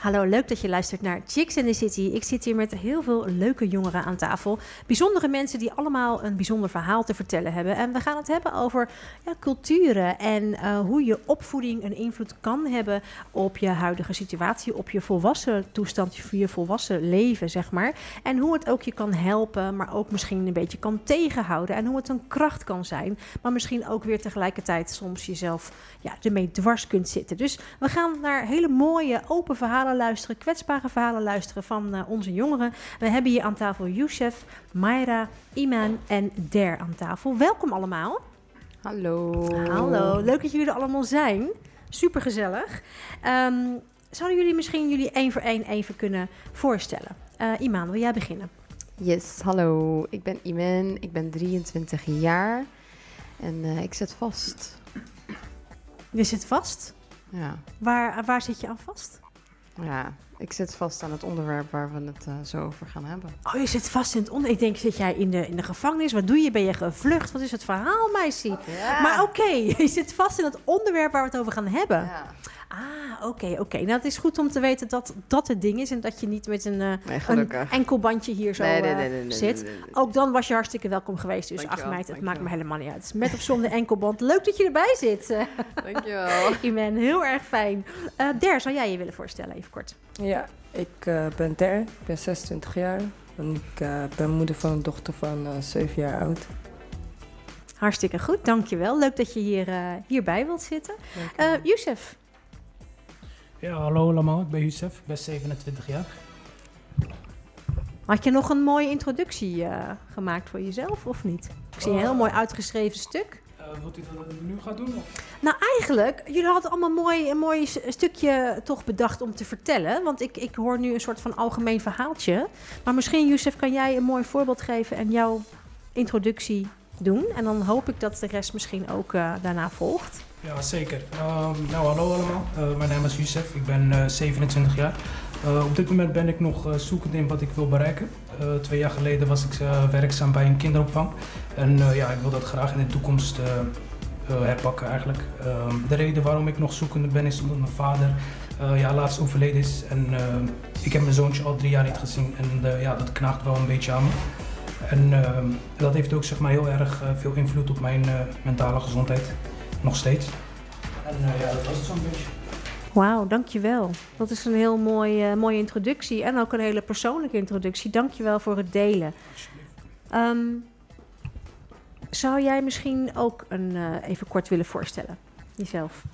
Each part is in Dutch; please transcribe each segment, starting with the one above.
Hallo, leuk dat je luistert naar Chicks in the City. Ik zit hier met heel veel leuke jongeren aan tafel. Bijzondere mensen die allemaal een bijzonder verhaal te vertellen hebben. En we gaan het hebben over ja, culturen en uh, hoe je opvoeding een invloed kan hebben op je huidige situatie, op je volwassen toestand, je volwassen leven, zeg maar. En hoe het ook je kan helpen, maar ook misschien een beetje kan tegenhouden. En hoe het een kracht kan zijn, maar misschien ook weer tegelijkertijd soms jezelf ja, ermee dwars kunt zitten. Dus we gaan naar hele mooie, open verhalen luisteren, kwetsbare verhalen luisteren van uh, onze jongeren. We hebben hier aan tafel Youssef, Mayra, Iman en Der aan tafel. Welkom allemaal. Hallo. Hallo, leuk dat jullie er allemaal zijn. Super gezellig. Um, zouden jullie misschien jullie één voor één even kunnen voorstellen? Uh, Iman, wil jij beginnen? Yes, hallo. Ik ben Iman, ik ben 23 jaar en uh, ik zit vast. Je zit vast? Ja. Waar, waar zit je aan vast? Ja, ik zit vast aan het onderwerp waar we het uh, zo over gaan hebben. Oh, je zit vast in het onder. Ik denk, zit jij in de, in de gevangenis? Wat doe je? Ben je gevlucht? Wat is het verhaal, meisje? Ja. Maar oké, okay, je zit vast in het onderwerp waar we het over gaan hebben. Ja. Ah, oké, oké. Okay. Nou, het is goed om te weten dat dat het ding is en dat je niet met een, uh, nee, een enkel bandje hier zo nee, nee, uh, zit. Ook dan was je hartstikke welkom geweest. Dus ach meid, het maakt me helemaal niet uit. Met of zonder enkelband. Leuk dat je erbij zit. Dankjewel. Iman, heel erg fijn. Uh, Der, zou jij je willen voorstellen, even kort? Ja, ik ben Der, ik ben 26 jaar. En ik ben moeder van een dochter van 7 jaar oud. Hartstikke goed, dankjewel. Leuk dat je hier, hierbij wilt zitten. Youssef, ja, hallo allemaal. Ik ben Youssef. Ik ben 27 jaar. Had je nog een mooie introductie uh, gemaakt voor jezelf of niet? Ik zie een heel mooi uitgeschreven stuk. Uh, wilt u dat nu gaan doen? Of? Nou, eigenlijk, jullie hadden allemaal mooi, een mooi stukje toch bedacht om te vertellen. Want ik, ik hoor nu een soort van algemeen verhaaltje. Maar misschien, Youssef, kan jij een mooi voorbeeld geven en jouw introductie doen. En dan hoop ik dat de rest misschien ook uh, daarna volgt. Ja, zeker. Um, nou, hallo allemaal. Uh, mijn naam is Youssef. Ik ben uh, 27 jaar. Uh, op dit moment ben ik nog zoekend in wat ik wil bereiken. twee jaar geleden was ik werkzaam bij een kinderopvang. En ja, ik wil dat graag in de toekomst herpakken eigenlijk. Ehm, de reden waarom ik nog zoekende ben is omdat mijn vader ja, laatst overleden is. En ik heb mijn zoontje al drie jaar niet gezien. En ja, dat knaagt wel een beetje aan me. En ehm, dat heeft ook zeg maar, heel erg veel invloed op mijn mentale gezondheid nog steeds. En uh, ja, dat was het zo'n beetje. Wauw, dankjewel. Dat is een heel mooie, mooie introductie en ook een hele persoonlijke introductie. Dankjewel voor het delen. Um, zou jij misschien ook een, uh, even kort willen voorstellen? Jezelf.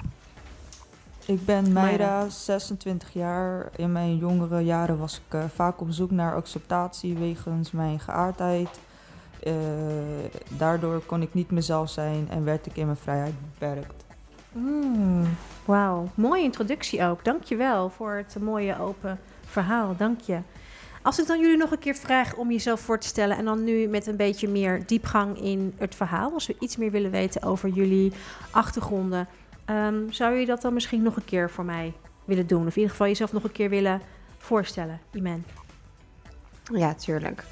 Ik ben Meira, 26 jaar. In mijn jongere jaren was ik uh, vaak op zoek naar acceptatie wegens mijn geaardheid. Uh, daardoor kon ik niet mezelf zijn en werd ik in mijn vrijheid beperkt. Mm, Wauw, mooie introductie ook. Dankjewel voor het mooie open verhaal. Dank je. Als ik dan jullie nog een keer vraag om jezelf voor te stellen en dan nu met een beetje meer diepgang in het verhaal, als we iets meer willen weten over jullie achtergronden, um, zou je dat dan misschien nog een keer voor mij willen doen? Of in ieder geval jezelf nog een keer willen voorstellen, Iman? Ja, tuurlijk.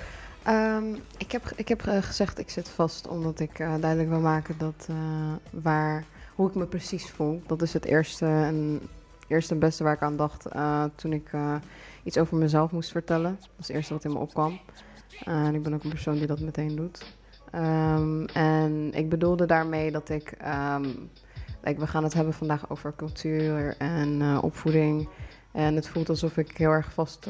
Um, ik heb, ik heb uh, gezegd, ik zit vast omdat ik uh, duidelijk wil maken dat uh, waar, hoe ik me precies voel. Dat is het eerste en, eerste en beste waar ik aan dacht toen ik iets over mezelf moest vertellen. Dat was het eerste wat in me opkwam. en ik ben ook een persoon die dat meteen doet. Um, en ik bedoelde daarmee dat ik. Um, we gaan het hebben vandaag over cultuur en opvoeding. En het voelt alsof ik heel erg vast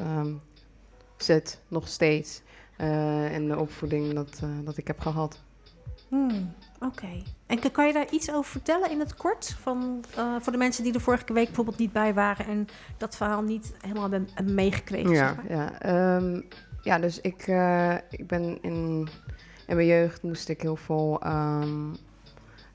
zit, nog steeds uh, en de opvoeding dat, uh, dat ik heb gehad. Hmm, Oké. Okay. En kan je daar iets over vertellen in het kort? Van, uh, voor de mensen die er vorige week bijvoorbeeld niet bij waren en dat verhaal niet helemaal hebben meegekregen. Ja, zeg maar. ja. Um, ja, dus ik, ik ben in, in mijn jeugd moest ik heel veel. Um,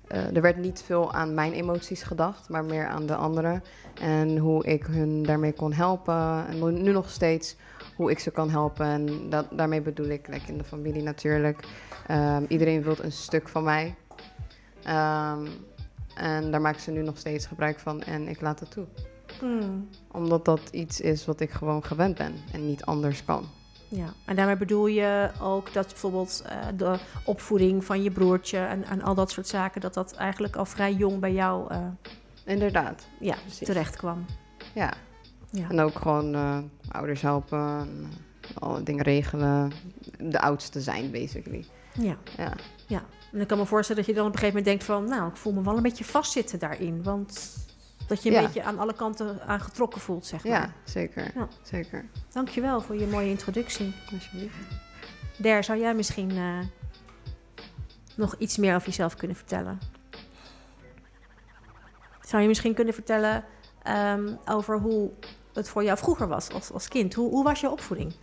er werd niet veel aan mijn emoties gedacht, maar meer aan de anderen. En hoe ik hun daarmee kon helpen. En nu nog steeds hoe ik ze kan helpen. En dat, daarmee bedoel ik like in de familie natuurlijk. Um, iedereen wil een stuk van mij. Um, en daar maken ze nu nog steeds gebruik van en ik laat het toe. Hmm. Omdat dat iets is wat ik gewoon gewend ben en niet anders kan. Ja, en daarmee bedoel je ook dat bijvoorbeeld eh, de opvoeding van je broertje en, en al dat soort zaken, dat dat eigenlijk al vrij jong bij jou eh, Inderdaad, ja, Precies. terecht kwam. ja. Ja. En ook gewoon eh, ouders helpen, en, eh, alle dingen regelen. De oudste zijn, basically. ja. Ja, En ik kan me voorstellen dat je dan op een gegeven moment denkt van, nou, ik voel me wel een beetje vastzitten daarin. Want dat je een Ja. beetje aan alle kanten aangetrokken voelt, zeg maar. ja zeker. Ja. Zeker. Dankjewel voor je mooie introductie. Alsjeblieft. Der, zou jij misschien eh, nog iets meer over jezelf kunnen vertellen? Zou je misschien kunnen vertellen ehm, over hoe het voor jou vroeger was als, als kind? Hoe, hoe was je opvoeding?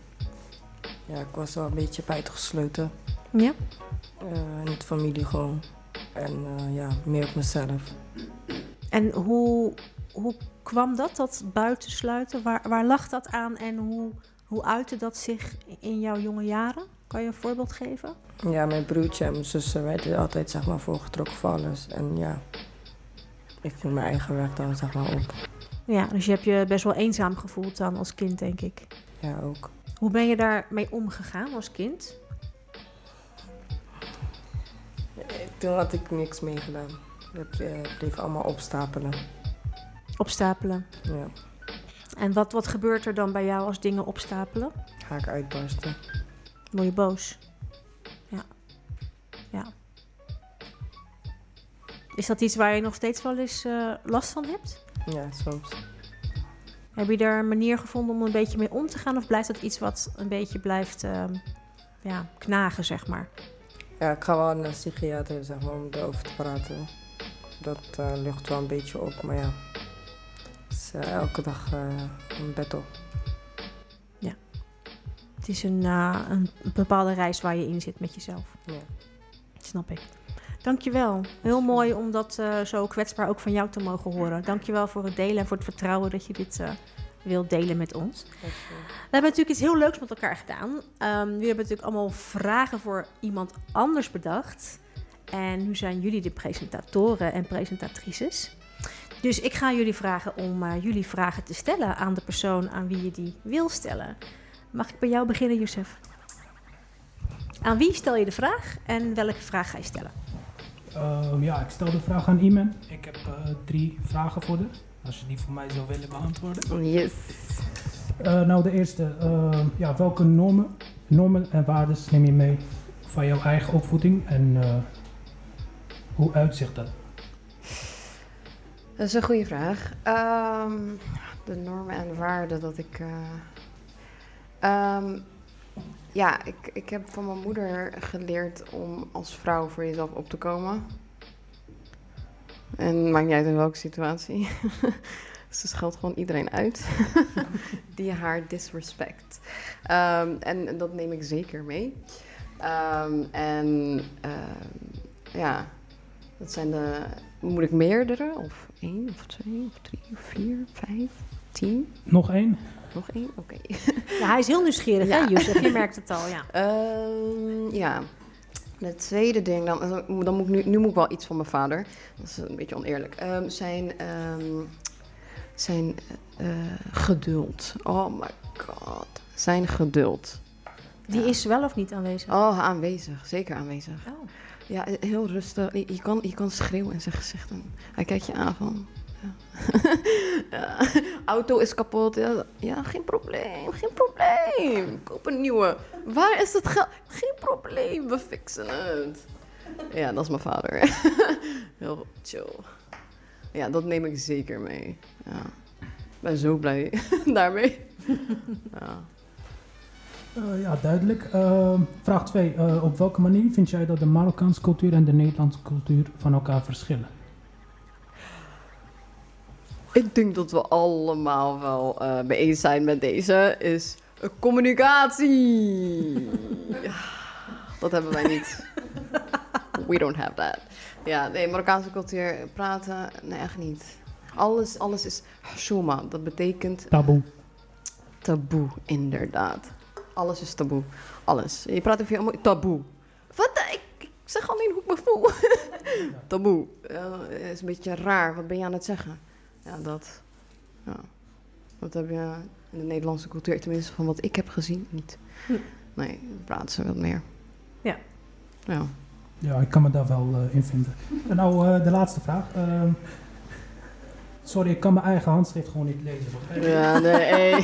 Ja, ik was wel een beetje buitengesloten. Ja? eh in het familie gewoon. En eh, ja, meer op mezelf. En hoe, hoe kwam dat, dat buitensluiten? Waar, waar lag dat aan en hoe, hoe uitte dat zich in jouw jonge jaren? Kan je een voorbeeld geven? Ja, mijn broertje en mijn zussen werden altijd zeg maar voorgetrokken voor alles. En ja, ik ging mijn eigen weg dan zeg maar op. Ja, dus je hebt je best wel eenzaam gevoeld dan als kind, denk ik. Ja, ook. Hoe ben je daarmee omgegaan als kind? Toen had ik niks meegedaan. Dat eh, bleef allemaal opstapelen. Opstapelen. Ja, En wat, wat gebeurt er dan bij jou als dingen opstapelen? ga ik uitbarsten. Word je boos? Ja. Ja. Is dat iets waar je nog steeds wel eens eh, last van hebt? Ja, soms. Heb je daar een manier gevonden om een beetje mee om te gaan? Of blijft dat iets wat een beetje blijft ehm, ja, knagen, zeg maar? Ja, ik ga wel naar een psychiater zeg maar, om erover te praten. Dat eh, lucht wel een beetje op, maar ja. Het is eh, elke dag eh, een battle. Het is een, een bepaalde reis waar je in zit met jezelf. Ja. Snap ik. Dankjewel. Heel mooi om dat eh, zo kwetsbaar ook van jou te mogen horen. Dankjewel voor het delen en voor het vertrouwen dat je dit eh wilt delen met ons. We hebben natuurlijk iets heel leuks met elkaar gedaan. Ehm jullie hebben natuurlijk allemaal vragen voor iemand anders bedacht. En nu zijn jullie de presentatoren en presentatrices. Dus ik ga jullie vragen om eh, jullie vragen te stellen aan de persoon aan wie je die wil stellen. Mag ik bij jou beginnen, Youssef? Aan wie stel je de vraag en welke vraag ga je stellen? Ehm, ja, ik stel de vraag aan Iman. Ik heb eh, drie vragen voor haar. Als je die voor mij zou willen beantwoorden. Yes. Eh, nou, de eerste. ehm, ja, welke normen, normen en waarden neem je mee van jouw eigen opvoeding en eh, hoe uitzicht dat? Dat is een goede vraag. Ehm, de normen en waarden dat ik. Ja, ik, ik heb van mijn moeder geleerd om als vrouw voor jezelf op te komen. En maakt niet uit in welke situatie. Ze scheldt gewoon iedereen uit die haar disrespect. Ehm, en dat neem ik zeker mee. Ehm, en ehm, ja, dat zijn de. Moet ik meerdere? Of één, of twee, of drie, of vier, vijf, tien? Nog één? Nog één? Oké. Ja, hij is heel nieuwsgierig, Ja. hè, Youssef? Je merkt het al, ja. Ehm, ja. De tweede ding, dan, dan moet ik nu, nu moet ik wel iets van mijn vader. Dat is een beetje oneerlijk. Ehm, zijn ehm, zijn eh, geduld. Oh my god. Zijn geduld. Die Ja. is wel of niet aanwezig? Oh, aanwezig. Zeker aanwezig. Oh. Ja, heel rustig. Je, je kan, je kan schreeuwen in zijn gezicht. En hij kijkt je aan van... Ja. Auto is kapot. Ja, ja, geen probleem. Geen probleem. Koop een nieuwe. Waar is het geld? Geen probleem. We fixen het. Ja, dat is mijn vader. Heel chill. Ja, dat neem ik zeker mee. Ja. Ik ben zo blij daarmee. Ja. Eh, ja, duidelijk. Ehm, vraag 2. op welke manier vind jij dat de Marokkaanse cultuur en de Nederlandse cultuur van elkaar verschillen? Ik denk dat we allemaal wel eh mee eens zijn met deze. Is communicatie. ja, dat hebben wij niet. We don't have that. Ja, nee, Marokkaanse cultuur praten, nee, echt niet. Alles, alles is shuma. Dat betekent Taboe. taboe, inderdaad. Alles is taboe. Alles. Je praat over je taboe. Wat? Ik, ik zeg alleen hoe ik me voel. taboe. Ja, is een beetje raar. Wat ben je aan het zeggen? Ja, dat. Ja. Wat heb je... In de Nederlandse cultuur, tenminste van wat ik heb gezien, niet. Hm. Nee, praten ze wat meer. Ja. Ja. Ja, ik kan me daar wel eh, in vinden. En nou, eh, de laatste vraag. Ehm, sorry, ik kan mijn eigen handschrift gewoon niet lezen. begrijp? Ja, nee, hey.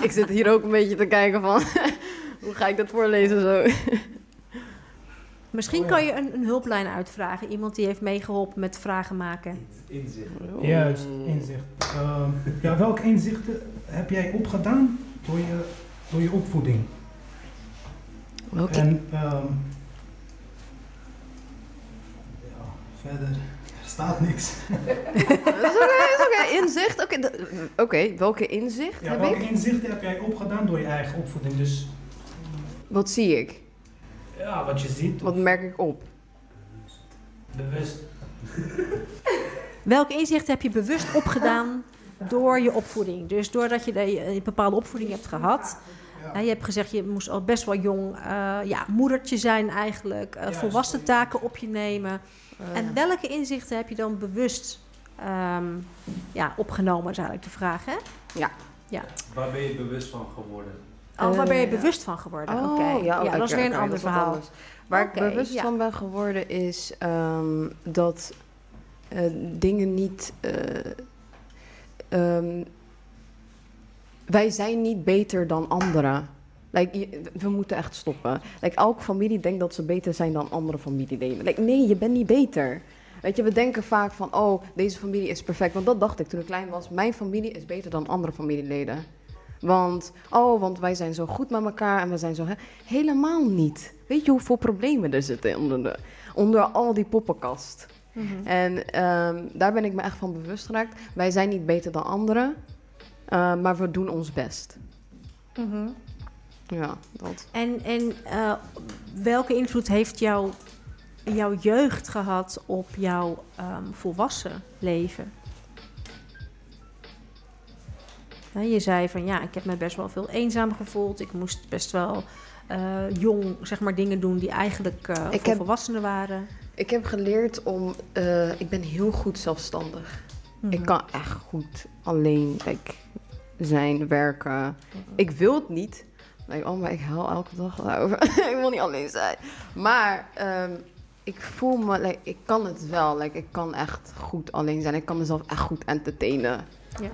ik zit hier ook een beetje te kijken van, hoe ga ik dat voorlezen zo? Misschien Oh, ja. kan je een, een hulplijn uitvragen. Iemand die heeft meegeholpen met vragen maken. Inzicht. Juist, inzicht. Ehm, ja, welke inzichten heb jij opgedaan door je, door je opvoeding? Welke? En ehm, ja, verder, er staat niks. Dat is oké. Inzicht? Oké, welke inzicht Ja, heb welke ik? inzichten heb jij opgedaan door je eigen opvoeding? Dus Wat zie ik? Ja, wat je ziet, Wat merk ik op? bewust. Welke inzichten heb je bewust opgedaan door je opvoeding? Dus doordat je een bepaalde opvoeding hebt gehad. Je hebt gezegd, je moest al best wel jong eh, ja, moedertje zijn eigenlijk. eh, volwassen taken op je nemen. Eh, En welke inzichten heb je dan bewust ehm, ja, opgenomen, is eigenlijk de vraag. Hè? Waar ben je bewust van geworden? Oh, waar ben je Eh, bewust van geworden? Oh, Oké, ja, ja, dat is weer een ander verhaal. Waar ik bewust ja. van ben geworden is ehm, dat eh, dingen niet. eh, ehm, wij zijn niet beter dan anderen. Like, je- we moeten echt stoppen. Like, elke familie denkt dat ze beter zijn dan andere familieleden. Like, nee, je bent niet beter. Weet je, we denken vaak van, oh, deze familie is perfect. Want dat dacht ik toen ik klein was. Mijn familie is beter dan andere familieleden. Want, oh, want wij zijn zo goed met elkaar en we zijn zo... Helemaal niet. Weet je hoeveel problemen er zitten onder, de, onder al die poppenkast? Mhm. En ehm, daar ben ik me echt van bewust geraakt. Wij zijn niet beter dan anderen, eh, maar we doen ons best. Mhm. Ja, dat. En, en eh, welke invloed heeft jouw, jouw jeugd gehad op jouw ehm, volwassen leven? Je zei van ja, ik heb me best wel veel eenzaam gevoeld. Ik moest best wel eh, jong zeg maar, dingen doen die eigenlijk Ik voor heb- volwassenen waren. Ik heb geleerd om... eh, ik ben heel goed zelfstandig. Ik Mhm. kan echt goed alleen like, zijn, werken. Ik wil het niet. Like, oh, maar ik huil elke dag over. ik wil niet alleen zijn. Maar ehm, ik voel me, like, ik kan het wel. Like, ik kan echt goed alleen zijn. Ik kan mezelf echt goed entertainen. Ja.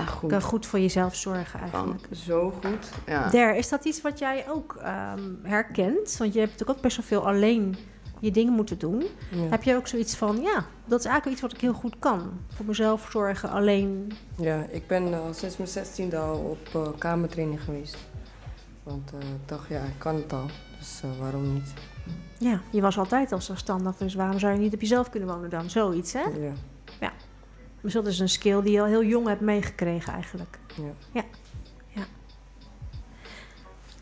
Je goed. kan goed voor jezelf zorgen kan eigenlijk. zo goed. Ja. Der, is dat iets wat jij ook ehm, herkent? Want je hebt natuurlijk ook best wel veel alleen je dingen moeten doen. Ja. Heb je ook zoiets van, ja, dat is eigenlijk iets wat ik heel goed kan. Voor mezelf zorgen, alleen. Ja, ik ben al sinds mijn zestiende al op eh, kamertraining geweest. Want eh, ik dacht, ja, ik kan het al. Dus waarom niet? Ja, je was altijd al zelfstandig, dus waarom zou je niet op jezelf kunnen wonen dan? Zoiets, hè? Ja, Dus dat is een skill die je al heel jong hebt meegekregen eigenlijk. ja.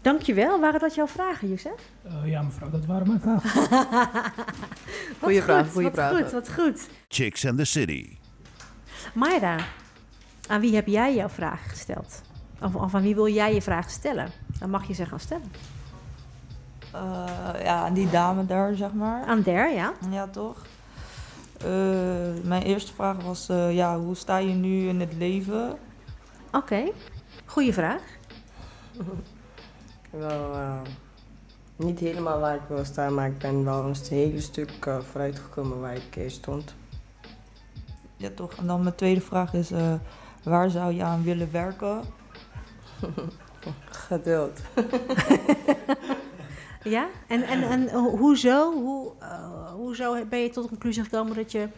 Dankjewel. Waren dat jouw vragen, Youssef? Eh, ja, mevrouw, dat waren mijn vragen. Goeie goed, goeie wat vragen. goed, wat goed. Chicks and the City. Mayra, aan wie heb jij jouw vragen gesteld? Of, of aan wie wil jij je vragen stellen? Dan mag je ze gaan stellen. Eh, ja, aan die dame daar, zeg maar. Aan Der, ja? Ja, toch? Eh, mijn eerste vraag was, eh, ja, hoe sta je nu in het leven? Oké, goeie vraag. Wel, eh, niet helemaal waar ik wil staan, maar ik ben wel een hele stuk vooruitgekomen waar ik eerst stond. Ja, toch? En dan mijn tweede vraag is, eh, waar zou je aan willen werken? Geduld. Ja? En, en, en ho- hoezo, hoe, eh, hoezo ben je tot de conclusie gekomen dat je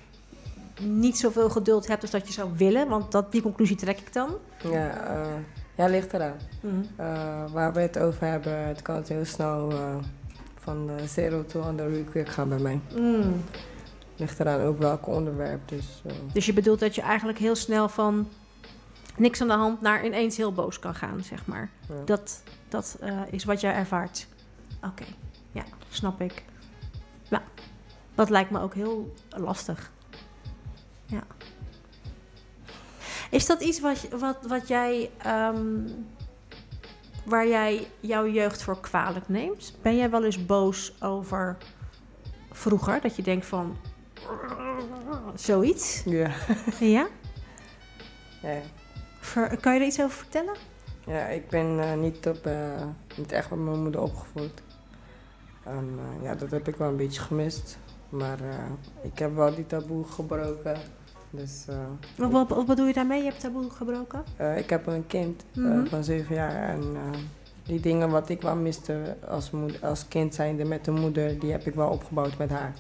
niet zoveel geduld hebt als dat je zou willen? Want dat, die conclusie trek ik dan. Ja, eh, ja, ligt eraan. Mhm. Eh, waar we het over hebben, het kan het heel snel van de zero to 100 quick gaan bij mij. Mm. Ligt eraan ook welk onderwerp. Dus Dus je bedoelt dat je eigenlijk heel snel van niks aan de hand naar ineens heel boos kan gaan, zeg maar. ja. Dat, dat is wat jij ervaart. Oké, ja, snap ik. Ja, dat lijkt me ook heel lastig. Ja. Is dat iets wat, wat, wat jij, ehm, waar jij jouw jeugd voor kwalijk neemt? Ben jij wel eens boos over vroeger? Dat je denkt van, zoiets? ja. Ja? ja. Ver- kan je er iets over vertellen? Ja, ik ben eh, niet, op, eh, niet echt met mijn moeder opgevoed. En eh, ja, dat heb ik wel een beetje gemist. Maar eh, ik heb wel die taboe gebroken. Dus eh, Wat, wat, bedoel je daarmee? Je hebt taboe gebroken? ik heb een kind Mhm. van zeven jaar. En die dingen wat ik wel miste als, als kind zijnde met de moeder, die heb ik wel opgebouwd met haar.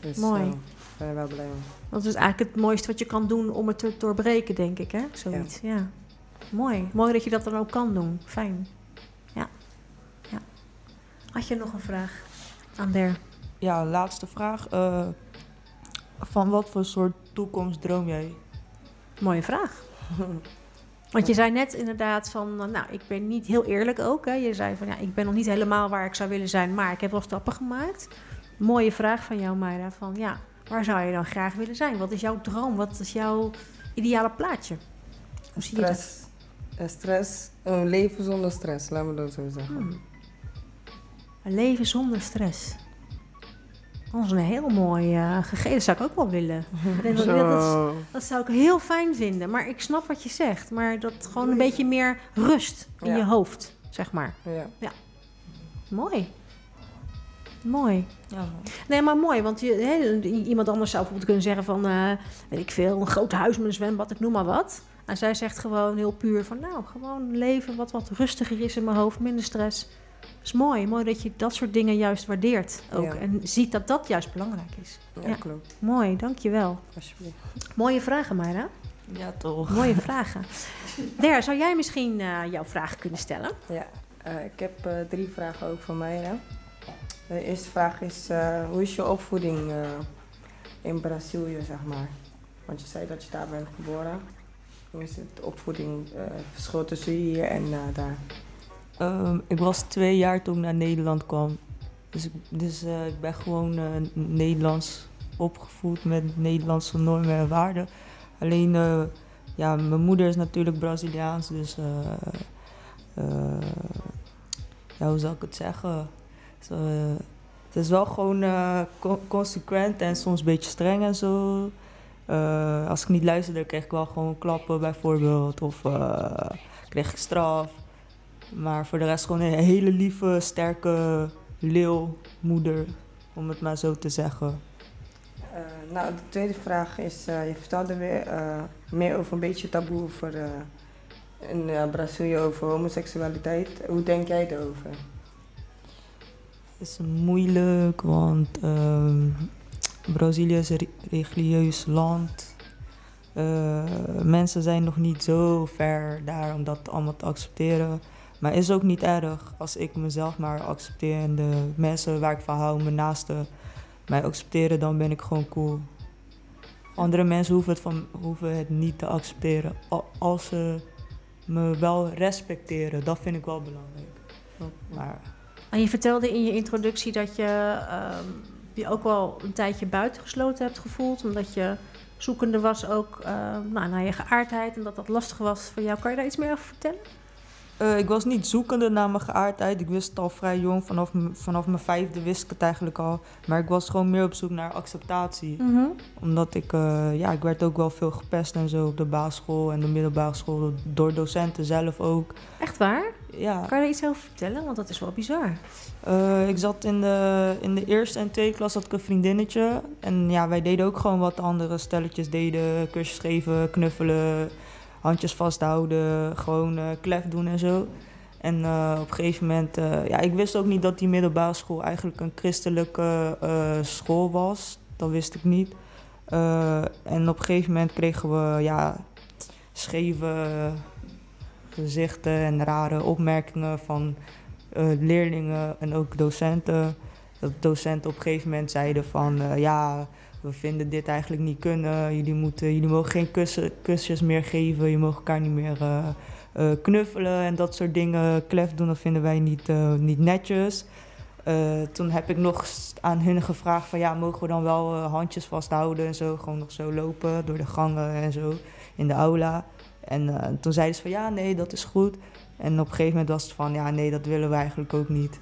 Dus, Mooi. ik ben er wel blij mee. Dat is eigenlijk het mooiste wat je kan doen om het te doorbreken, denk ik, hè? Zoiets, ja. Mooi. Mooi dat je dat dan ook kan doen. Fijn. Had je nog een vraag aan Der? Ja, laatste vraag. Eh, van wat voor soort toekomst droom jij? Mooie vraag. Want je zei net inderdaad van, eh, nou, ik ben niet heel eerlijk ook. Hè? Je zei van, ja, ik ben nog niet helemaal waar ik zou willen zijn, maar ik heb wel stappen gemaakt. Mooie vraag van jou, Mayra. Van, ja, waar zou je dan graag willen zijn? Wat is jouw droom? Wat is jouw ideale plaatje? Hoe zie je dat? Stress. Eh, stress. Een leven zonder stress, laten we dat zo zeggen. Hmm. Een leven zonder stress. Dat is een heel mooi eh, gegeven. Dat zou ik ook wel willen. Ik denk dat- dat, dat, dat zou ik heel fijn vinden. Maar ik snap wat je zegt. Maar dat gewoon een beetje meer rust in Ja. je hoofd, zeg maar. Ja. Mooi. Mooi. Ja, Nee, maar mooi. Want je, hè, iemand anders zou bijvoorbeeld kunnen zeggen van... eh, weet ik veel, een groot huis met een zwembad, ik noem maar wat. En zij zegt gewoon heel puur van... Nou, gewoon leven wat wat rustiger is in mijn hoofd, minder stress. Dat is mooi. Mooi dat je dat soort dingen juist waardeert ook. Ja. En ziet dat dat juist belangrijk is. Ja, Ja. klopt. Mooi, dankjewel. Alsjeblieft. Mooie vragen, Mayra. ja toch. Mooie vragen. Der, zou jij misschien eh, jouw vraag kunnen stellen? Ja, eh, ik heb eh, drie vragen ook van mij. Hè. De eerste vraag is, eh, hoe is je opvoeding eh, in Brazilië, zeg maar? Want je zei dat je daar bent geboren. Hoe is het opvoeding, eh verschil tussen hier en daar? Ehm, ik was twee jaar toen ik naar Nederland kwam. Dus ik, dus, eh, ik ben gewoon eh, Nederlands opgevoed met Nederlandse normen en waarden. Alleen, eh, ja, mijn moeder is natuurlijk Braziliaans, dus... ja, hoe zal ik het zeggen? Het is wel gewoon co- consequent en soms een beetje streng en zo. Als ik niet luisterde, kreeg ik wel gewoon klappen bijvoorbeeld. Of kreeg ik straf. Maar voor de rest gewoon een hele lieve, sterke leeuwmoeder, om het maar zo te zeggen. Eh, nou, de tweede vraag is, eh, je vertelde weer eh, meer over een beetje taboe over, eh, in Brazilië over homoseksualiteit. Hoe denk jij erover? Het is moeilijk, want ehm, Brazilië is een re- religieus land. Mensen zijn nog niet zo ver daar om dat allemaal te accepteren. Maar is ook niet erg als ik mezelf maar accepteer en de mensen waar ik van hou, mijn naasten, mij accepteren, dan ben ik gewoon cool. Andere mensen hoeven het, hoeven het niet te accepteren. Al- Als ze me wel respecteren, dat vind ik wel belangrijk. Maar En je vertelde in je introductie dat je ehm, je ook wel een tijdje buitengesloten hebt gevoeld. Omdat je zoekende was ook ehm, nou, naar je geaardheid en dat dat lastig was voor jou. Kan je daar iets meer over vertellen? Eh, ik was niet zoekende naar mijn geaardheid. Ik wist het al vrij jong. Vanaf, vanaf mijn vijfde wist ik het eigenlijk al. Maar ik was gewoon meer op zoek naar acceptatie. Omdat ik, eh, ja, ik werd ook wel veel gepest en zo op de basisschool en de middelbare school. Door docenten zelf ook. Echt waar? Ja, Kan je er iets over vertellen? Want dat is wel bizar. eh, ik zat in de, in de eerste en tweede klas had ik een vriendinnetje. En ja, wij deden ook gewoon wat andere stelletjes deden. Kusjes geven, knuffelen, handjes vasthouden, gewoon eh klef doen en zo. En eh, op een gegeven moment, eh, ja, ik wist ook niet dat die middelbare school eigenlijk een christelijke school was. Dat wist ik niet. En op een gegeven moment kregen we, ja, scheve gezichten en rare opmerkingen van leerlingen en ook docenten. Dat docenten op een gegeven moment zeiden van ja, we vinden dit eigenlijk niet kunnen. Jullie, moeten, jullie mogen geen kussen, kusjes meer geven, je mag elkaar niet meer eh, eh, knuffelen en dat soort dingen. Klef doen, dat vinden wij niet, eh, niet netjes. Toen heb ik nog aan hun gevraagd van ja, mogen we dan wel handjes vasthouden en zo. Gewoon nog zo lopen door de gangen en zo in de aula. En toen zeiden ze van ja, nee, dat is goed. En op een gegeven moment was het van ja, nee, dat willen we eigenlijk ook niet.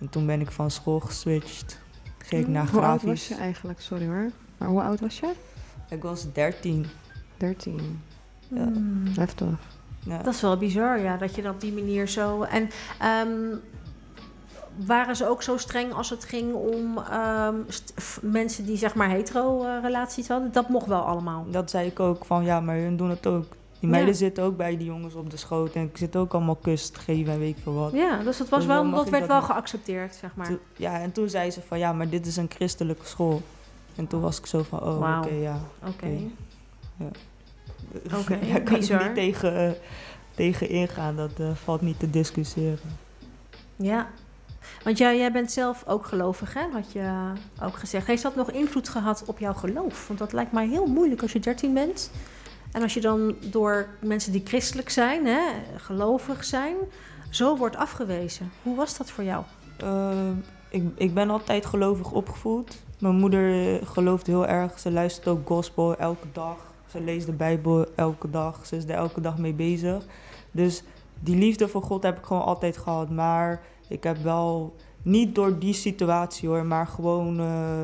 En toen ben ik van school geswitcht. Ging ik naar Hoe oud was grafisch. je eigenlijk? Sorry hoor. Maar hoe oud was je? Ik was 13. 13. Ja. Hmm. Heftig. Ja. Dat is wel bizar, ja, dat je dat op die manier zo. En ehm, waren ze ook zo streng als het ging om ehm, mensen die zeg maar hetero-relaties hadden? Dat mocht wel allemaal. Dat zei ik ook van ja, maar hun doen het ook. Die meiden Ja. zitten ook bij die jongens op de schoot en ik zit ook allemaal kus te geven en weet ik veel wat. Ja, dus dat, was Dus wel, dat werd dat wel geaccepteerd, zeg maar. Ja, en toen zei ze van ja, maar dit is een christelijke school. En toen was ik zo van oh, oké, ja. Oké. Ja. Oké, ja, kan bizar. niet tegen, eh, tegen ingaan, dat eh, valt niet te discussiëren. Ja. Want jij, jij bent zelf ook gelovig, hè? Had je ook gezegd. Heeft dat nog invloed gehad op jouw geloof? Want dat lijkt mij heel moeilijk als je 13 bent. En als je dan door mensen die christelijk zijn, hè, gelovig zijn, zo wordt afgewezen. Hoe was dat voor jou? Eh, ik, ik ben altijd gelovig opgevoed. Mijn moeder gelooft heel erg. Ze luistert ook gospel elke dag. Ze leest de Bijbel elke dag. Ze is er elke dag mee bezig. Dus die liefde voor God heb ik gewoon altijd gehad. Maar ik heb wel, niet door die situatie hoor, maar gewoon eh,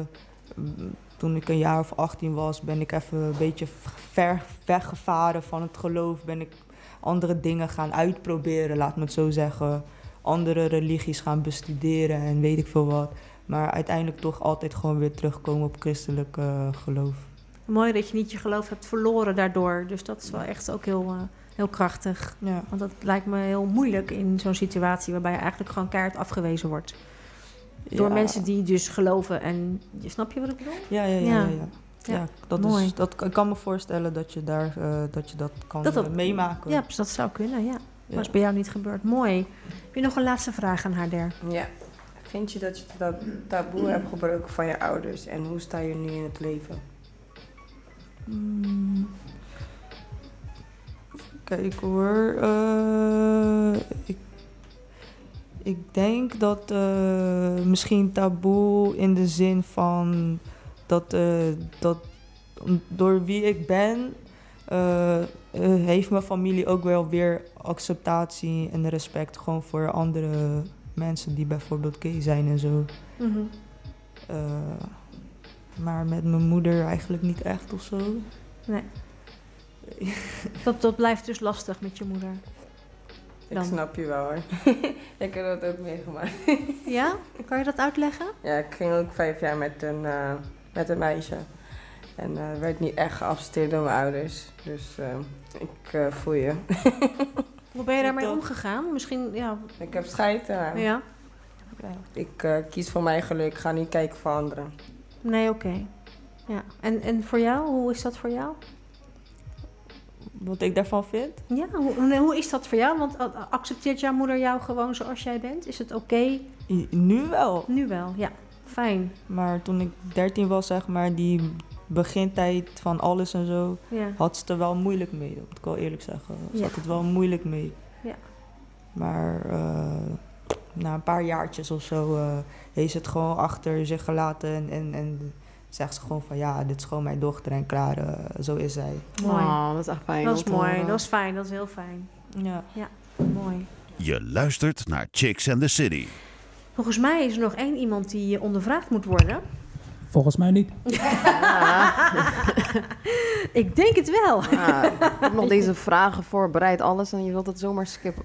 toen ik een jaar of 18 was, ben ik even een beetje ver weggevaren van het geloof. Ben ik andere dingen gaan uitproberen, laat me het zo zeggen andere religies gaan bestuderen en weet ik veel wat. Maar uiteindelijk toch altijd gewoon weer terugkomen op christelijk eh, geloof. Mooi dat je niet je geloof hebt verloren daardoor. Dus dat is wel echt ook heel, eh, heel krachtig. Ja, Want dat lijkt me heel moeilijk in zo'n situatie waarbij je eigenlijk gewoon keihard afgewezen wordt. Door Ja. mensen die dus geloven en... Snap je wat ik bedoel? Ja, ja, ja. Ja. ja, ja. Ja, Ja, dat mooi. Is, dat, ik kan me voorstellen dat je, daar, eh, dat, je dat kan Dat dat- eh, meemaken. Ja, dus dat zou kunnen, ja. Ja. Dat is bij jou niet gebeurd. Mooi. Heb je nog een laatste vraag aan haar der? Ja. Vind je dat je dat taboe hebt gebroken van je ouders en hoe sta je nu in het leven? Mm. Kijk hoor. eh, ik, ik denk dat eh, misschien taboe in de zin van dat, eh, dat door wie ik ben, eh, heeft mijn familie ook wel weer acceptatie en respect gewoon voor andere mensen die bijvoorbeeld gay zijn en zo. Eh, maar met mijn moeder eigenlijk niet echt of zo. Nee. Dat, dat blijft dus lastig met je moeder. Ik snap je wel hoor. ik heb dat ook meegemaakt. Ja? Kan je dat uitleggen? Ja, ik ging ook vijf jaar met een, eh, met een meisje. En eh, werd niet echt geaccepteerd door mijn ouders. Dus eh, ik eh, voel je. Hoe ben je daarmee omgegaan? Misschien, ja. Ik heb scheid. ja. Ik eh, kies voor mijn geluk. Ik ga niet kijken voor anderen. Nee, oké. Ja. En, en voor jou? Hoe is dat voor jou? Wat ik daarvan vind. Ja, hoe, nee, hoe is dat voor jou? Want a- accepteert jouw moeder jou gewoon zoals jij bent? Is het oké? Nu wel. Nu wel, ja. Fijn. Maar toen ik 13 was, zeg maar, die begintijd van alles en zo, Ja. had ze er wel moeilijk mee. Dat moet ik wel eerlijk zeggen. Ze Ja. had het wel moeilijk mee. Ja. Maar eh, na een paar jaartjes of zo eh, heeft ze het gewoon achter zich gelaten. En, en, en zegt ze gewoon van ja, dit is gewoon mijn dochter en klaar, eh, zo is zij. Mooi. Oh, dat is echt fijn. dat is mooi. horen. Dat is fijn. Dat is heel fijn. Ja. Mooi. Je luistert naar Chicks and the City. Volgens mij is er nog één iemand die ondervraagd moet worden. Volgens mij niet. Ik denk het wel. Ja, ik heb nog deze vragen voorbereid, alles, en je wilt het zomaar skippen.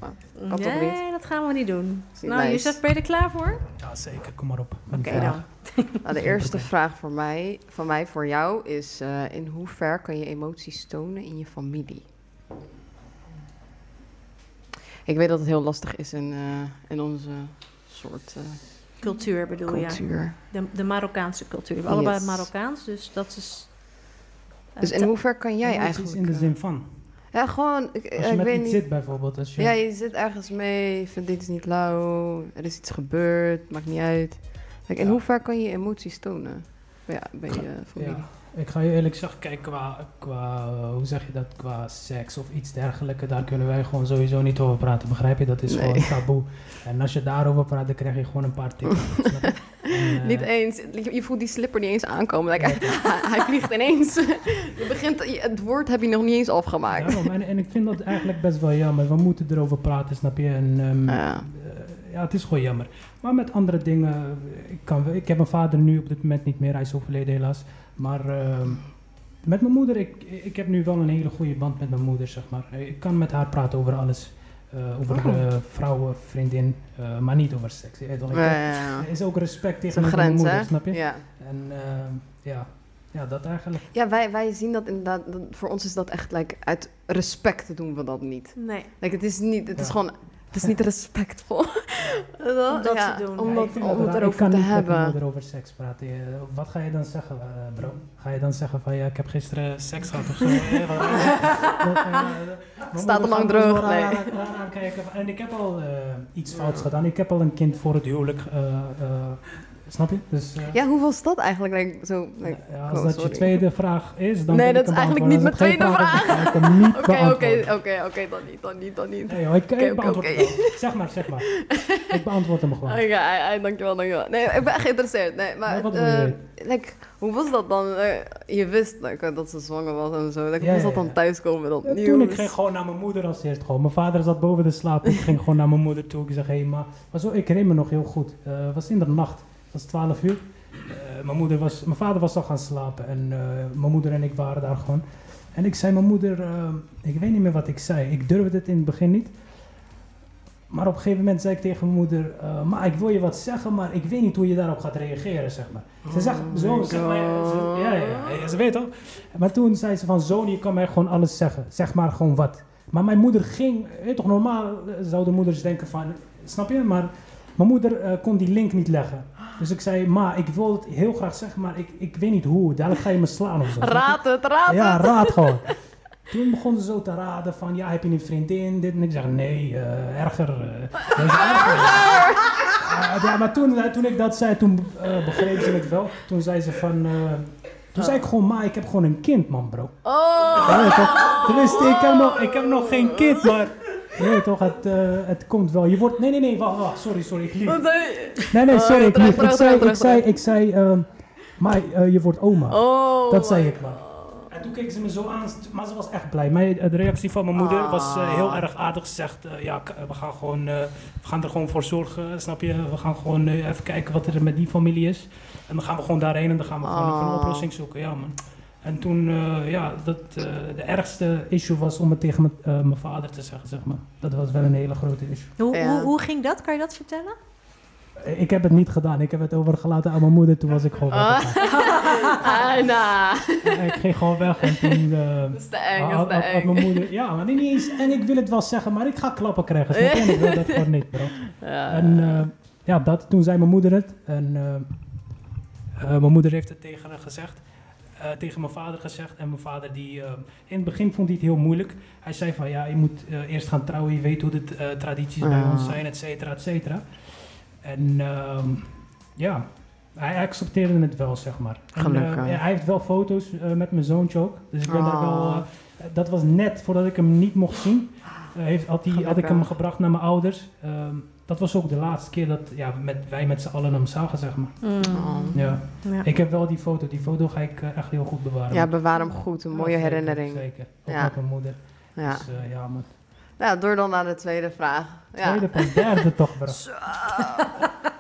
Kan toch niet? Nee, dat gaan we niet doen. Nou, lijst. Jozef, ben je er klaar voor? Ja, zeker. Kom maar op. Oké dan. Nou, de eerste vraag voor mij, van mij voor jou is: eh, in hoever kan je emoties tonen in je familie? Ik weet dat het heel lastig is in, eh, in onze soort eh, Cultuur bedoel je? De, de Marokkaanse cultuur. We hebben allebei. Marokkaans, dus dat is... Dus in hoever kan jij Emoties eigenlijk... in de zin van. Ja, gewoon, ik, Als ik je met weet iets niet. zit bijvoorbeeld. Als je, Ja, je zit ergens mee, je vindt dit is niet lauw, er is iets gebeurd, maakt niet uit. Kijk, in Ja. hoever kan je emoties tonen bij, bij je familie? Ja, ik ga je eerlijk zeggen, kijk, qua, qua, hoe zeg je dat, qua seks of iets dergelijks, daar kunnen wij gewoon sowieso niet over praten, begrijp je? Dat is Nee. gewoon taboe. En als je daarover praat, dan krijg je gewoon een paar tips. En, eh, Niet eens, je, je voelt die slipper niet eens aankomen. Like, hij, hij vliegt ineens. Je begint, het woord heb je nog niet eens afgemaakt. Daarom, en, en ik vind dat eigenlijk best wel jammer. We moeten erover praten, snap je? En, ehm, Ja. Ja, het is gewoon jammer. Maar met andere dingen, ik, kan, ik heb mijn vader nu op dit moment niet meer, hij is overleden helaas. Maar ehm, Met mijn moeder, ik, ik heb nu wel een hele goede band met mijn moeder, zeg maar. Ik kan met haar praten over alles. eh, over Oh. eh, vrouwen, vriendin, eh, maar niet over seks. Ja, ja, ja. Er is ook respect tegen mijn grens, moeder, hè? snap je? Ja. En eh, ja. ja, dat eigenlijk. Ja, wij, wij zien dat inderdaad. dat- voor ons is dat echt like, uit respect doen we dat niet. Nee. Like, het is niet, het is gewoon, het is niet respectful. Om dat te doen. Om, Ja, dat, ik vind om ik kan te niet hebben. moeder over seks praten. Eh, wat ga je dan zeggen, eh, bro? Ga je dan zeggen van ja, ik heb gisteren seks gehad of zo? Eh, Staat er lang zo droog, nee. En ik heb al eh, iets fouts gedaan. Ik heb al een kind voor het huwelijk. eh, eh, snap je? Dus, eh, Ja, hoe was dat eigenlijk? Like, zo, like, ja, oh, als dat sorry. je tweede vraag is, dan Nee, dat is eigenlijk niet mijn tweede niet Oké, oké, oké, oké, dan niet, dan niet, dan niet. Nee hoor, ik, beantwoord wel. Zeg maar, zeg maar. ik beantwoord hem gewoon. Oké, ai, dankjewel, dankjewel. Nee, ik ben echt geïnteresseerd. Nee, maar Maar wat wil eh, je like, hoe was dat dan? Eh, je wist dat ze zwanger was en zo. Like, hoe Ja, was dat dan thuiskomen Ja, nieuws? toen ik ging gewoon naar mijn moeder als eerst gewoon. Mijn vader zat boven de slaap. Ik ging gewoon naar mijn moeder toe. Ik zeg, hé hey, ma. Maar zo, ik herinner me nog heel goed. Eh, Het was in de nacht. Het was 12 uur. Eh, mijn, moeder was, mijn vader was al gaan slapen. En eh, mijn moeder en ik waren daar gewoon. En ik zei mijn moeder, eh, ik weet niet meer wat ik zei. Ik durfde het in het begin niet. Maar op een gegeven moment zei ik tegen mijn moeder, maar ik wil je wat zeggen, maar ik weet niet hoe je daarop gaat reageren, zeg maar. Ze zegt, Oh zo, zeg maar, ja, ze, ja, ja, ja, ze weet toch? Maar toen zei ze van, zoon, je kan mij gewoon alles zeggen. Zeg maar gewoon wat. Maar mijn moeder ging, weet toch, normaal zouden moeders denken van, snap je? Maar mijn moeder kon die link niet leggen. Dus ik zei, ma, ik wil het heel graag zeggen, maar ik, ik weet niet hoe. Dadelijk ga je me slaan of zo. Raad het, raad Ja, het! raad gewoon. Toen begon ze zo te raden van, ja, heb je een vriendin? Dit en ik zeg, nee, eh, erger. deze erger. Eh, ja, maar toen, toen ik dat zei, toen begreep ze het wel. Toen zei ze van, toen zei ik gewoon, ma, ik heb gewoon een kind, man, bro. Oh! Ja? Tenminste, ik heb, nog, ik heb nog geen kind, maar... Je weet toch, het, eh, het komt wel. Je wordt... Nee, nee, nee, wacht, wacht. Sorry, sorry, ik lieg. Wat zei je? Nee, nee, Oh, sorry, ik lieg. Ik zei, ik zei, ik zei, ehm, maar eh, je wordt oma. Oh! Dat zei ik maar. En toen keek ze me zo aan, maar ze was echt blij. Mijn, de reactie van mijn moeder was eh, heel Ah. erg aardig. Ze zegt, eh, ja, we gaan, gewoon, eh, we gaan er gewoon voor zorgen, snap je? We gaan gewoon eh, even kijken wat er met die familie is. En dan gaan we gewoon daarheen en dan gaan we gewoon even een Ah. oplossing zoeken. Ja, man. En toen, eh, ja, dat, eh, de ergste issue was om het tegen mijn, eh, mijn vader te zeggen, zeg maar. Dat was wel een hele grote issue. Hoe, Ja. hoe, hoe ging dat? Kan je dat vertellen? Ik heb het niet gedaan. Ik heb het overgelaten aan mijn moeder. Toen was ik gewoon nah. Ja, Ik ging gewoon weg en toen... Dat is te eng, dat had, is te had- had eng. mijn moeder, ja, maar niet eens. En ik wil het wel zeggen, maar ik ga klappen krijgen. En ik wil dat gewoon niet, bro. Ja. En eh, ja, dat, toen zei mijn moeder het. En eh, eh, mijn moeder heeft het tegen haar gezegd. Eh, tegen mijn vader gezegd. En mijn vader, die, eh, in het begin vond hij het heel moeilijk. Hij zei van, ja, je moet eh, eerst gaan trouwen. Je weet hoe de tradities bij ons zijn, et cetera, et cetera. En ehm, ja, hij accepteerde het wel, zeg maar. En, hij heeft wel foto's met mijn zoontje ook. Dus ik ben daar wel... Eh, dat was net voordat ik hem niet mocht zien. Heeft, had, had ik hem gebracht naar mijn ouders. Ehm, dat was ook de laatste keer dat ja, met, wij met z'n allen hem zagen, zeg maar. Oh. Ja. Ja. Ik heb wel die foto. Die foto ga ik eh, echt heel goed bewaren. Ja, bewaar hem goed. Een Ja, mooie zeker, herinnering. Zeker. Ook Ja. met mijn moeder. Ja. Dus eh, ja, man. ja, door dan naar de tweede vraag. Ja. Tweede pas, derde toch, bro. Zo.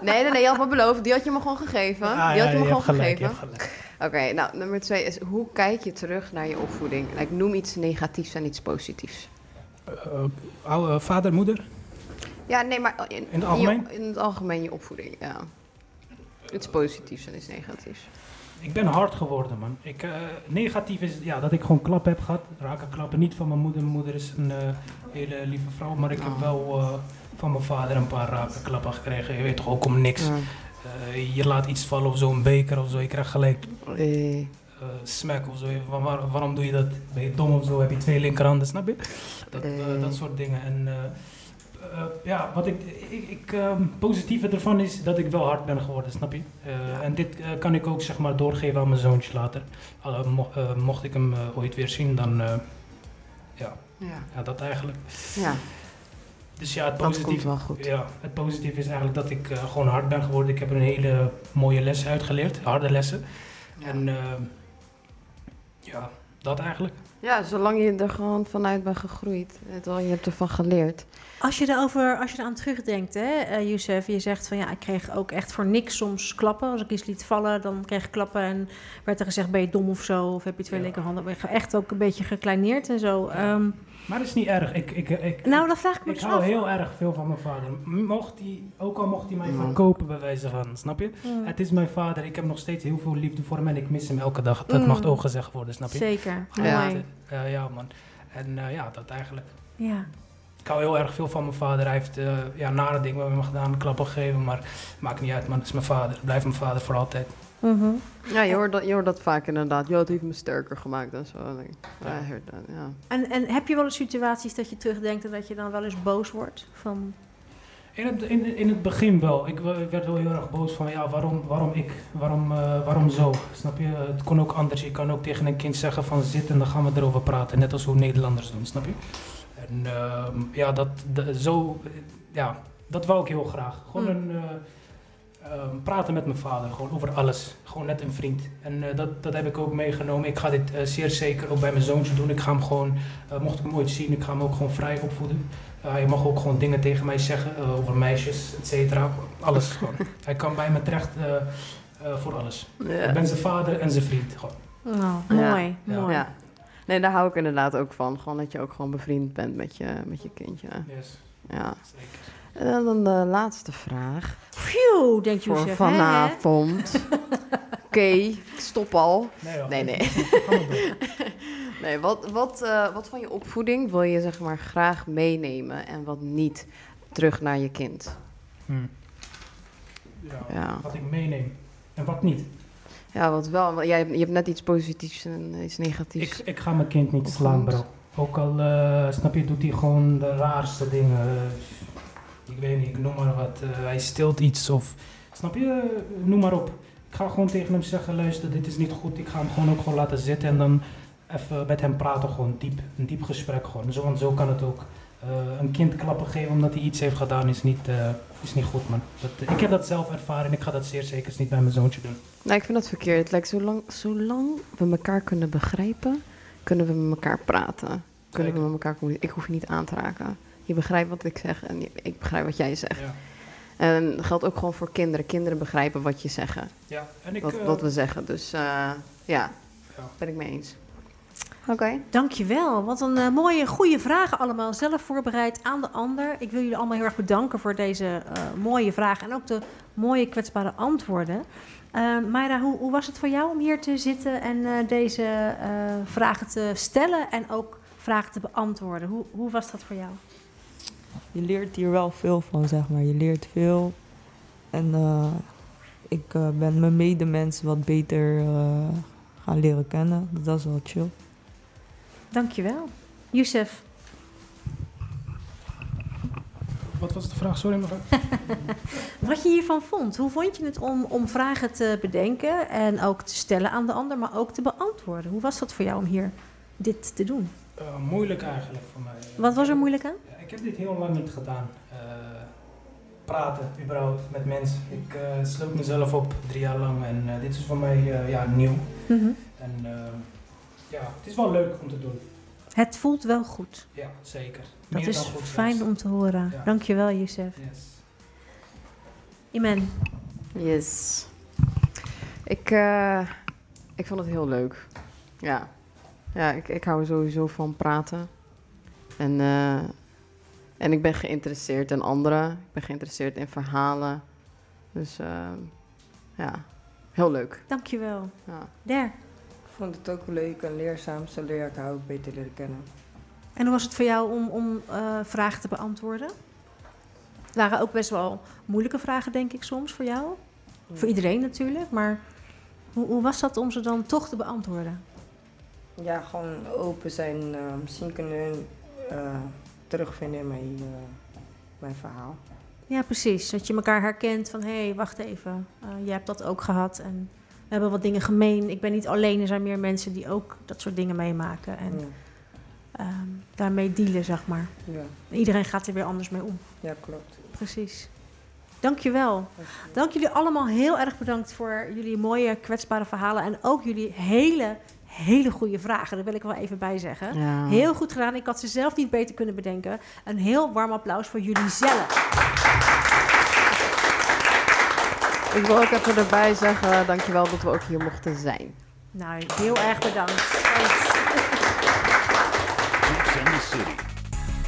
Nee, nee, nee, je had me beloofd. Die had je me gewoon gegeven. Ah, die had je me je gewoon hebt gelijk, je gegeven. hebt gelijk. Oké, nou, nummer twee is... Hoe kijk je terug naar je opvoeding? Like, noem iets negatiefs en iets positiefs. Eh, oude vader, moeder? Ja, nee, maar in, In het je- algemeen? in het algemeen je opvoeding, ja. Iets positiefs en iets negatiefs. Ik ben hard geworden, man. Ik, eh, negatief is ja, dat ik gewoon klap heb gehad. Raken klappen niet van mijn moeder. Mijn moeder is een eh, hele lieve vrouw. Maar ik heb Oh. wel eh, van mijn vader een paar raken klappen gekregen. Je weet toch ook om niks. Je laat iets vallen of zo, een beker of zo. Je krijgt gelijk eh smack of zo. Wa- waar- waarom doe je dat? Ben je dom of zo? Heb je twee linkerhanden? Snap je? Dat, dat soort dingen. En eh, ja, wat ik, ik, ik ehm, positieve ervan is dat ik wel hard ben geworden, snap je? Eh, En dit eh, kan ik ook zeg maar doorgeven aan mijn zoontje later. Al, mo- mocht ik hem ooit weer zien, dan ja, ja. ja, dat eigenlijk. ja, Dus ja, het wel goed. ja, het positieve is eigenlijk dat ik gewoon hard ben geworden. Ik heb er een hele mooie les uitgeleerd, harde lessen. Ja. En ja, dat eigenlijk. Ja, zolang je er gewoon vanuit bent gegroeid. Wel, Je hebt ervan geleerd. Als je erover, als je eraan terugdenkt, hè, eh Youssef, je zegt van ja, ik kreeg ook echt voor niks soms klappen. Als ik iets liet vallen, dan kreeg ik klappen en werd er gezegd, ben je dom of zo? Of heb je twee Ja. linkerhanden? Ben je echt ook een beetje gekleineerd en zo. Ehm, Maar dat is niet erg. Ik, ik, ik, nou, dan vraag ik me ik dus hou af. heel erg veel van mijn vader. Mocht hij, ook al mocht hij mij Mm. verkopen bij wijze van, snap je? Mm, Het is mijn vader. Ik heb nog steeds heel veel liefde voor hem en ik mis hem elke dag. Dat Mm. mag ook gezegd worden, snap je? Zeker, Ja. Eh, ja, man. En eh, ja, dat eigenlijk. Ja. Ik hou heel erg veel van mijn vader. Hij heeft eh, ja, nare dingen met me gedaan, klappen gegeven, maar maakt niet uit, man. Het is mijn vader. Blijft mijn vader voor altijd. Ja, je hoort dat, je hoort dat vaak inderdaad. Jo, het heeft me sterker gemaakt en zo. Ja. Ja. En, en heb je wel eens situaties dat je terugdenkt en dat je dan wel eens boos wordt? Van, In het, in, in het begin wel. Ik, werd wel heel erg boos van, ja, waarom, waarom ik? Waarom, eh, waarom zo? Snap je? Het kon ook anders. Je kan ook tegen een kind zeggen van zit en dan gaan we erover praten. Net als hoe Nederlanders doen, snap je? En ehm, ja, dat, de- zo, ja, dat wou ik heel graag. Gewoon Mm. een, eh, ehm, praten met mijn vader, gewoon over alles. Gewoon net een vriend. En eh, dat, dat heb ik ook meegenomen. Ik ga dit eh, zeer zeker ook bij mijn zoontje doen. Ik ga hem gewoon, eh, mocht ik hem ooit zien, ik ga hem ook gewoon vrij opvoeden. Uh, hij mag ook gewoon dingen tegen mij zeggen over meisjes, et cetera. Alles gewoon. Hij kan bij me terecht eh, eh, voor alles. Ik ben zijn vader en zijn vriend. Gewoon. oh, Ja. mooi, Ja. mooi. Ja. Nee, daar hou ik inderdaad ook van. Gewoon dat je ook gewoon bevriend bent met je, met je kindje. Yes, Ja. zeker. En dan de laatste vraag. Phew, denkt Voor vanavond. Oké, ik stop al. Nee. Nee, nee. Wat, wat, eh, wat van je opvoeding wil je zeg maar graag meenemen en wat niet terug naar je kind? Hm. Ja, Ja, Wat ik meeneem en wat niet. ja wat wel. want Jij, hebt- je hebt net iets positiefs en iets negatiefs. Ik, ik ga mijn kind niet slaan, bro. Ook al, eh, snap je, doet hij gewoon de raarste dingen. Ik weet niet, ik noem maar wat. eh, hij stilt iets of, snap je, Eh, noem maar op. Ik ga gewoon tegen hem zeggen, luister, dit is niet goed. Ik ga hem gewoon ook gewoon laten zitten en dan even met hem praten, gewoon diep. Een diep gesprek gewoon. Zo, want zo kan het ook. Eh, een kind klappen geven omdat hij iets heeft gedaan is niet, is niet goed, man. Dat, ik heb dat zelf ervaren en ik ga dat zeer zeker niet bij mijn zoontje doen. Nou, ik vind dat verkeerd. Het lijkt zolang, zolang we elkaar kunnen begrijpen, kunnen we met elkaar praten. Kunnen we met elkaar. Ik hoef je niet aan te raken. Je begrijpt wat ik zeg en ik begrijp wat jij zegt. Ja, En dat geldt ook gewoon voor kinderen. Kinderen begrijpen wat je zeggen, ja. en ik... wat, eh, wat we zeggen. Dus eh, ja, Ja. ben ik mee eens. Oké. Dankjewel. Wat een eh, mooie, goede vragen allemaal. Zelf voorbereid aan de ander. Ik wil jullie allemaal heel erg bedanken voor deze eh, mooie vragen. En ook de mooie, kwetsbare antwoorden. Uh, Mayra, hoe, hoe was het voor jou om hier te zitten en eh, deze eh, vragen te stellen en ook vragen te beantwoorden? Hoe, hoe was dat voor jou? Je leert hier wel veel van, zeg maar. Je leert veel. En eh, ik eh, ben mijn medemens wat beter eh, gaan leren kennen. Dus dat is wel chill. Dankjewel. Youssef. Wat was de vraag? Sorry, mevrouw. Wat je hiervan vond. Hoe vond je het om, om vragen te bedenken en ook te stellen aan de ander, maar ook te beantwoorden? Hoe was dat voor jou om hier dit te doen? Eh, moeilijk eigenlijk voor mij. Wat was er moeilijk aan? Ik heb dit heel lang niet gedaan. Eh, praten, überhaupt, met mensen. Ik eh, sloot mezelf op drie jaar lang en eh, dit is voor mij eh, ja, nieuw. Mhm. En eh, ja, het is wel leuk om te doen. Het voelt wel goed. Ja, zeker. Dat Meer is dan goed fijn zelfs. om te horen. Ja. Dankjewel, Youssef. Yes. Iman. Yes. Ik, eh, ik vond het heel leuk. Ja. Ja, ik, ik hou sowieso van praten. En, eh, en ik ben geïnteresseerd in anderen. Ik ben geïnteresseerd in verhalen. Dus eh, ja, heel leuk. Dankjewel. Ja. Der. Ik vond het ook leuk en leerzaam. Zo leer ik haar ook beter leren kennen. En hoe was het voor jou om, om eh, vragen te beantwoorden? Het waren ook best wel moeilijke vragen, denk ik, soms voor jou. Voor iedereen natuurlijk, maar hoe, hoe was dat om ze dan toch te beantwoorden? Ja, gewoon open zijn. eh, misschien kunnen hun eh, terugvinden in mijn, eh, mijn verhaal. Ja, precies. Dat je elkaar herkent van, hé, hey, wacht even, uh, jij hebt dat ook gehad en we hebben wat dingen gemeen. Ik ben niet alleen, er zijn meer mensen die ook dat soort dingen meemaken en Ja. ehm, daarmee dealen, zeg maar. Ja, Iedereen gaat er weer anders mee om. ja klopt. Precies. Dankjewel. Dank jullie allemaal heel erg bedankt voor jullie mooie kwetsbare verhalen en ook jullie hele, hele goede vragen. Daar wil ik wel even bij zeggen. Ja. Heel goed gedaan. Ik had ze zelf niet beter kunnen bedenken. Een heel warm applaus voor jullie zelf. Ik wil ook even erbij zeggen, dankjewel dat we ook hier mochten zijn. Nou, heel erg bedankt. Chicks and the City.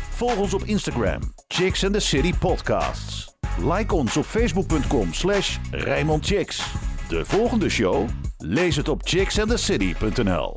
Volg ons op Instagram, Chicks and the City Podcasts. Like ons op facebook.com slash Rijnmond Chicks. De volgende show? Lees het op chicksandthecity.nl